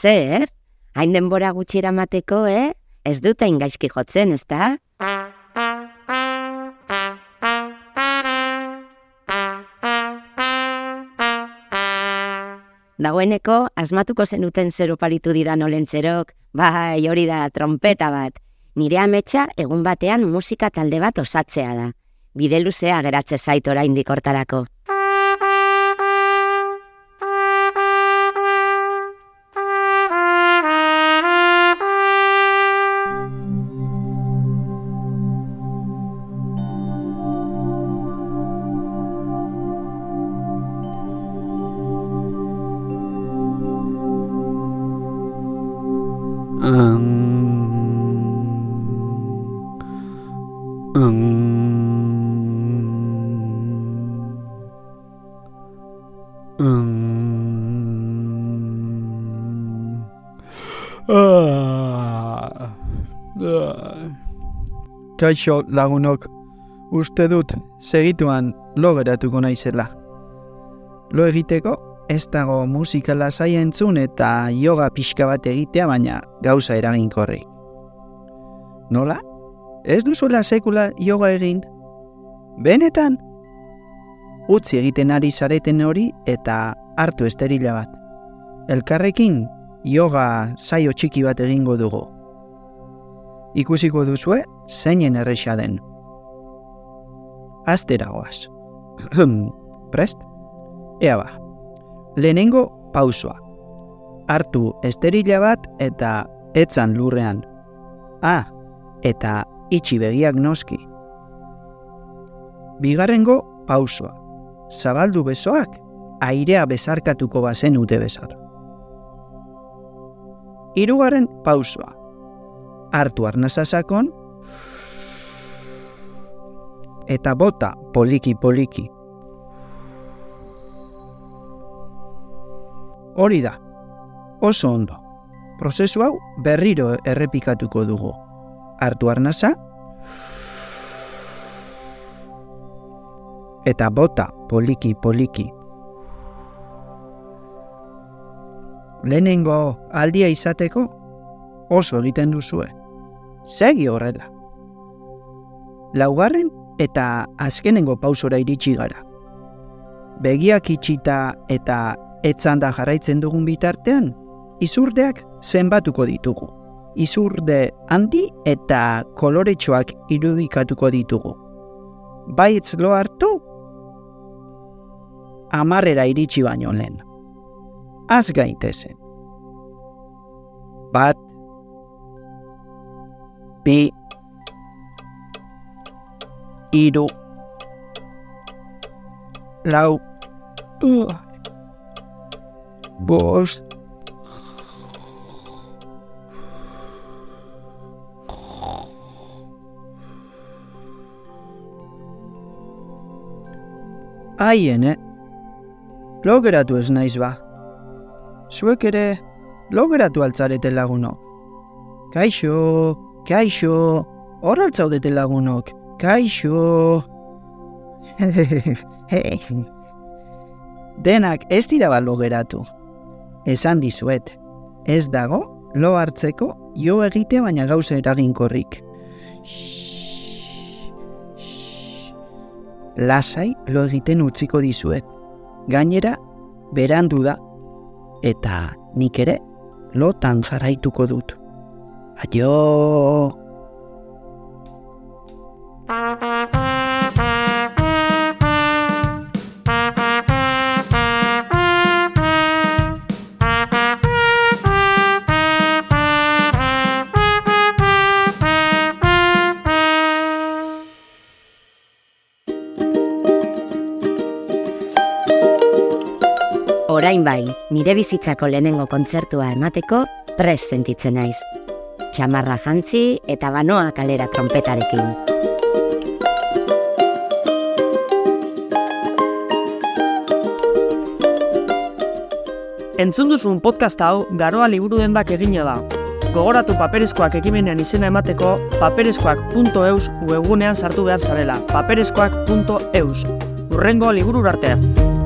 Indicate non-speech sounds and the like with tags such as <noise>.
Zer, hain denbora gutxi eramateko, eh? Ez dut hain gaizki jotzen, ezta? Dagoeneko, asmatuko zenuten zer oparitu didan olentzerok, bai, hori da, trompeta bat. Nire ametsa egun batean musika talde bat osatzea da. Bide luzea geratze zait oraindik hortarako. Kaixo lagunok, uste dut segituan lo geratuko naizela. Lo egiteko ez dago musikala zaia entzun eta yoga pixka bat egitea baina gauza eraginkorri. Nola? Ez duzuela sekula yoga egin? Benetan? Utzi egiten ari zareten hori eta hartu esterila bat. Elkarrekin yoga zaio txiki bat egingo dugu. Ikusiko duzue, zeinen erresa den. Azteragoaz. <clears throat> Prest? Ea ba. Lehenengo pausoa. Hartu esterila bat eta etzan lurrean. Ah, eta itxi begiak noski. Bigarrengo pausoa. Zabaldu besoak, airea bezarkatuko bazen ute bezar. Hirugarren pausoa. Hartu arnazasakon, eta bota poliki poliki. Hori da, oso ondo. Prozesu hau berriro errepikatuko dugu. Hartu arnasa, eta bota poliki poliki. Lehenengo aldia izateko oso egiten duzue. Segi horrela. Laugarren eta azkenengo pausora iritsi gara. Begiak itxita eta etzanda jarraitzen dugun bitartean, izurdeak zenbatuko ditugu. Izurde handi eta koloretxoak irudikatuko ditugu. Baitz lo hartu? Amarrera iritsi baino lehen. Az gaitezen. Bat, bi, iru, lau, uh, bost, Haien, eh? Logeratu ez naiz ba. Zuek ere, logeratu altzarete lagunok. Kaixo, kaixo, hor altzaudete lagunok. Kaixo. <laughs> Denak ez dira ba logeratu. Esan dizuet, ez dago lo hartzeko jo egite baina gauza eraginkorrik. Lasai lo egiten utziko dizuet. Gainera, berandu da, eta nik ere lotan jarraituko dut. Aio! Orain bai, nire bizitzako lehenengo kontzertua emateko pres sentitzen naiz. Txamarra jantzi eta banoa kalera trompetarekin. Entzun duzun podcast hau garoa liburu dendak egina da. Gogoratu paperezkoak ekimenean izena emateko paperezkoak.eus webgunean sartu behar zarela. paperezkoak.eus. Urrengo liburu artean.